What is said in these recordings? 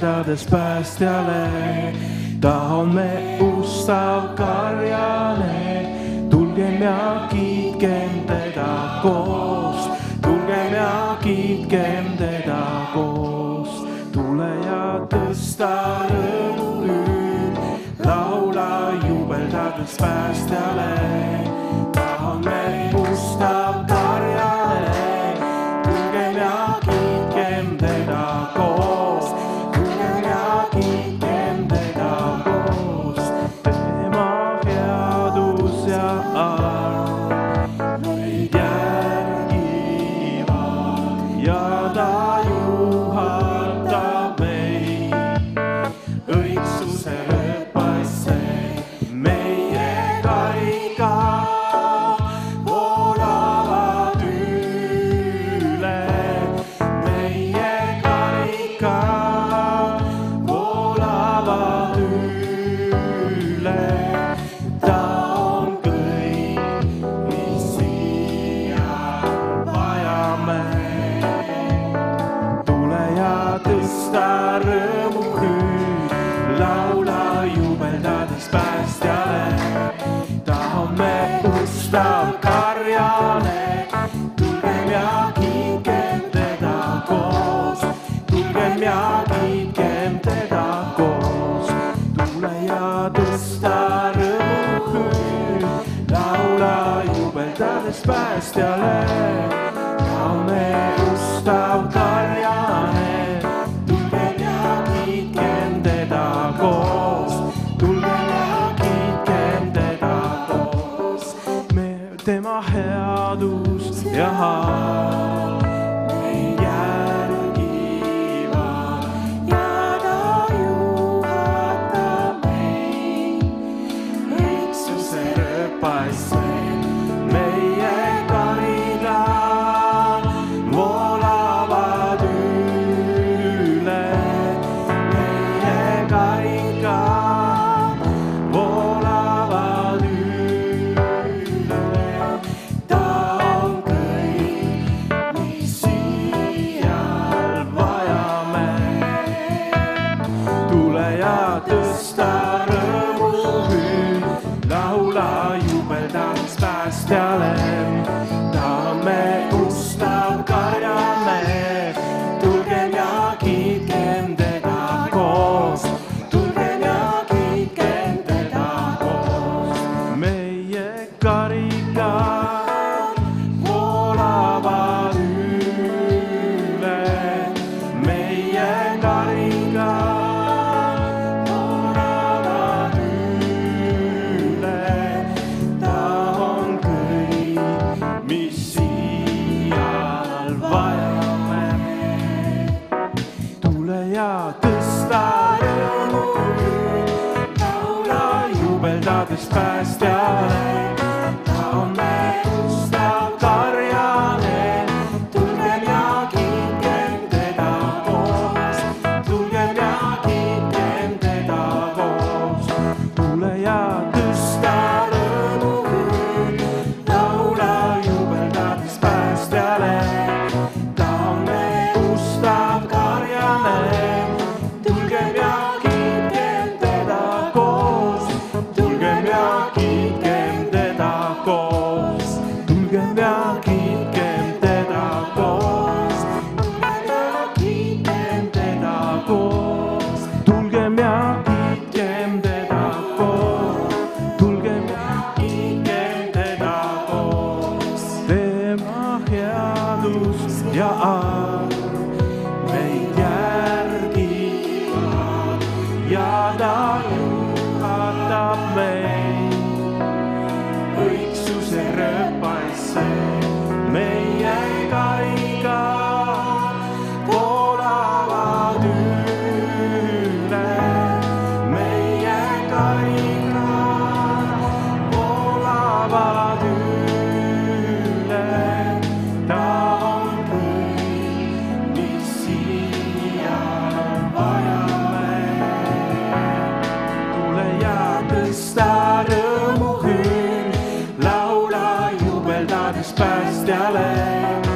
pöördades päästjale. taome ustav karjale, tulgem ja kiitkem teda koos, tulgem ja kiitkem teda koos. tule ja tõsta rõõmu nüüd, laula jubeldades päästjale man. as paz de.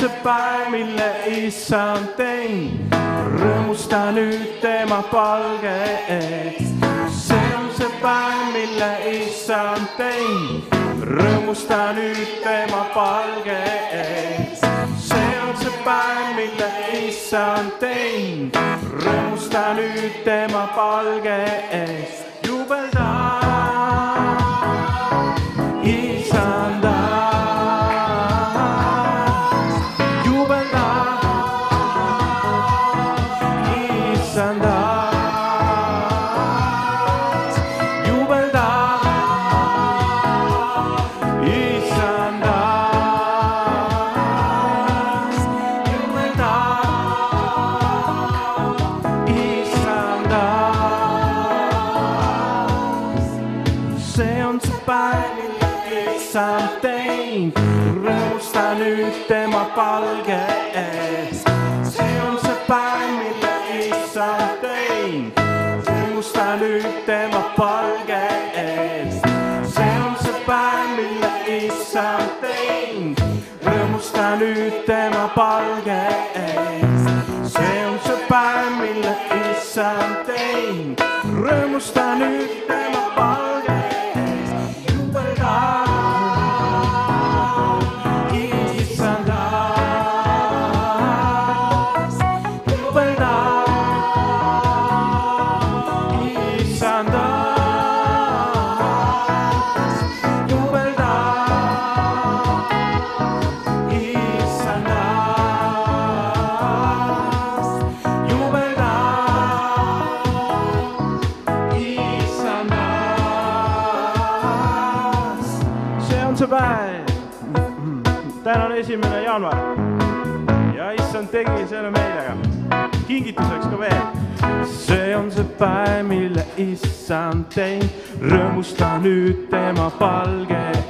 See päev, mille issand teinud, rõõmusta nüüd tema palge ees. see on see päev, mille issand teinud, rõõmusta nüüd tema palge ees. see on see päev, mille issand teinud, rõõmusta nüüd tema palge ees. see on see päev, mille issand teinud, rõõmusta nüüd tema palge ees. Palge ees. see on see päev, mille issand teinud, rõõmusta nüüd tema palge ees. see on see päev, mille issand teinud, rõõmusta nüüd tema palge ees. Täna on esimene jaanuar. Ja issand tegi selle meelega, kingituseks ka veel. see on see päev, mille issand teinud, rõõmusta nüüd tema palge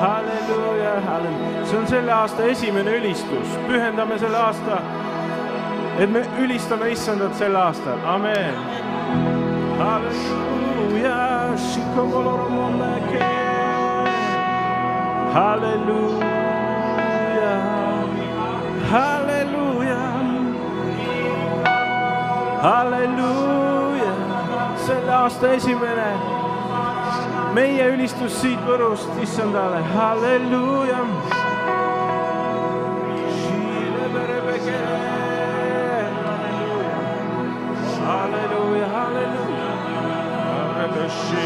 halleluuja, halleluuja, see on selle aasta esimene ülistus, pühendame selle aasta, et me ülistame issandat sel aastal, amen. halleluuja, halleluuja, halleluuja, halleluuja, selle aasta esimene meie ülistus siit Võrust issandale, halleluuja. halleluuja, halleluuja. Halleluja,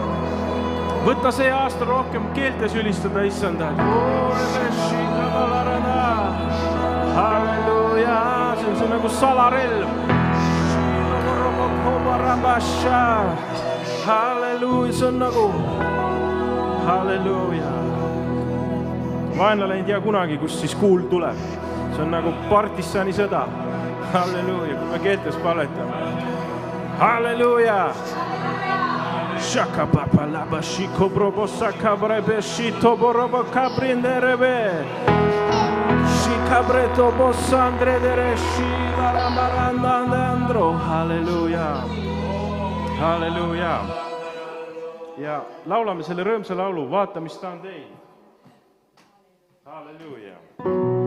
võta see aasta rohkem keeltes ülistada issandat. halleluuja, see on see nagu salarelv. halleluuja, see on nagu, halleluuja. vaenlane ei tea kunagi, kust siis kuul tuleb. see on nagu partisanisõda. halleluuja, kui me keeltes paletame. halleluuja. Shaka papa laba shiko brobo saka brebe shito borobo kaprinderebe. Shikabreto bossandre dere shiva ramarandandandro. halleluuja, halleluuja. ja laulame selle rõõmsa laulu, vaata, mis ta on teinud. halleluuja.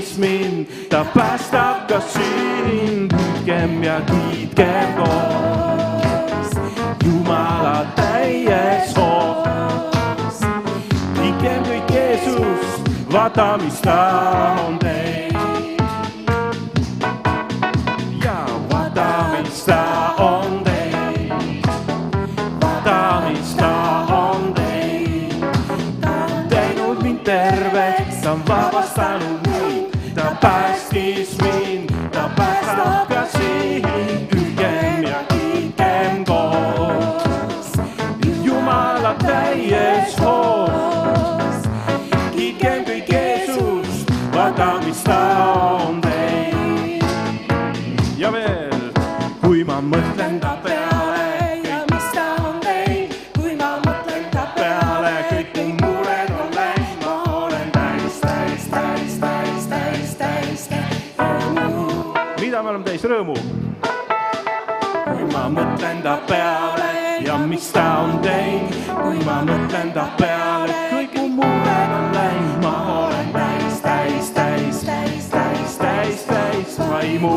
Päästis mind, ta päästab ka sind. hüüdkem ja kiitkem koos Jumala täies hoos. kiitkem kõik Jeesust, vaata, mis ta on teinud. Täies hoos. kiitkem kõik Jeesust, vaata, mis ta on teinud. ja veel, kui ma mõtlen ta peale, ja mis ta on teinud, kui ma mõtlen ta peale kõik mu mured on läinud, ma olen täis, täis, täis, täis, täis, täis, täis rõõmu. mida me oleme täis rõõmu? kui ma mõtlen ta peale ja mis ta on ma mõtlen ta peale, kõik mu mured on läinud, ma olen täis, täis, täis, täis, täis, täis, täis vaimu.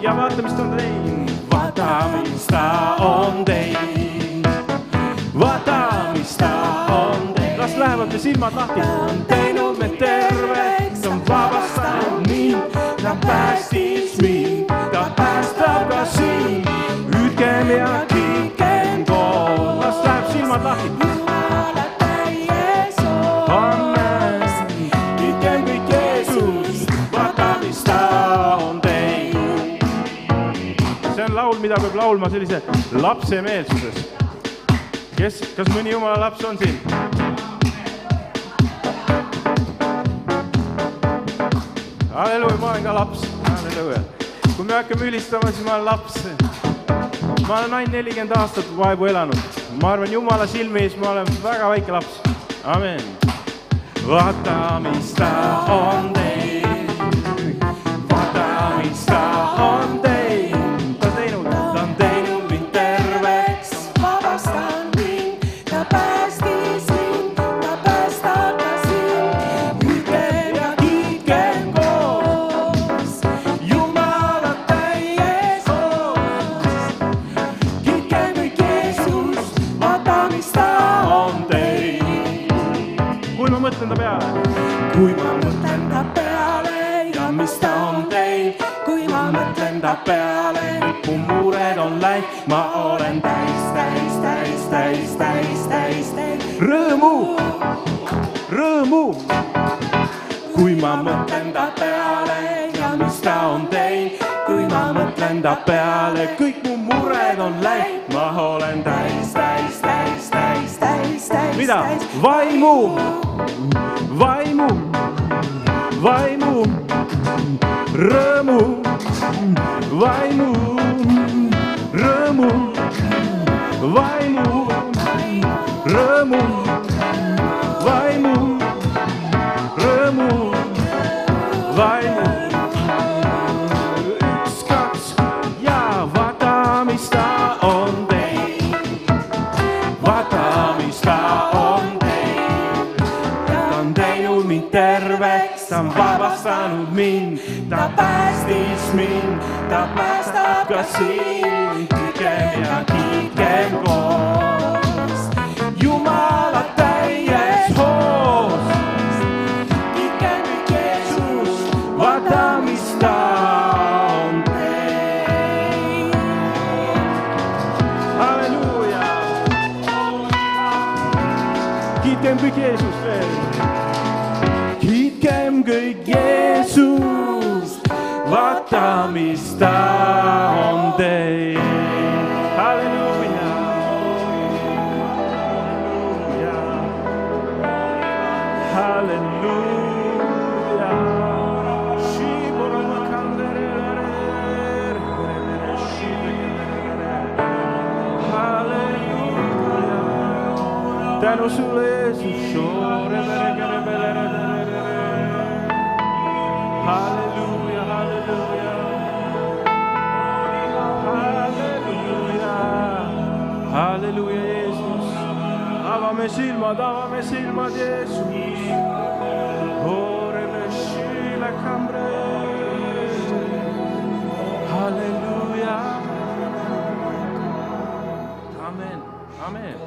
ja vaata, mis ta on teinud, vaata, mis ta on teinud, vaata, mis ta on teinud, las lähevad me silmad lahti, on teinud me terveks, on vabastanud mind, ta päästis mind, ta päästab ka sind, hüüdkem ja kiitkem koos, las läheb silmad lahti. Laul, mida peab laulma sellise lapsemeelsuses. kes, kas mõni jumala laps on siin? halleluuja, ma olen ka laps, halleluuja. kui me hakkame ülistama, siis ma olen laps. ma olen ainult nelikümmend aastat vaevu elanud, ma arvan, jumala silme ees ma olen väga väike laps, amen. vaata, mis ta on teinud, rõõmu, kui ma mõtlen ta peale ja mis ta on teinud, kui ma mõtlen ta peale, kõik mu mured on läinud, ma olen täis, täis, täis, täis, täis, täis. mida? vaimu, vaimu, vaimu, rõõmu, vaimu, rõõmu, vaimu, rõõmu, ta on vabastanud mind, ta päästis mind, ta päästab ka sind. Kiitkem kõik Jeesust veel. kiitkem kõik Jeesust, vaata, mis ta on teinud. halleluuja. tänu sulle, Jeesus. halleluuja, halleluuja. halleluuja, halleluuja, Jeesus. avame silmad, avame silmad, Jeesus. halleluuja. amen, amen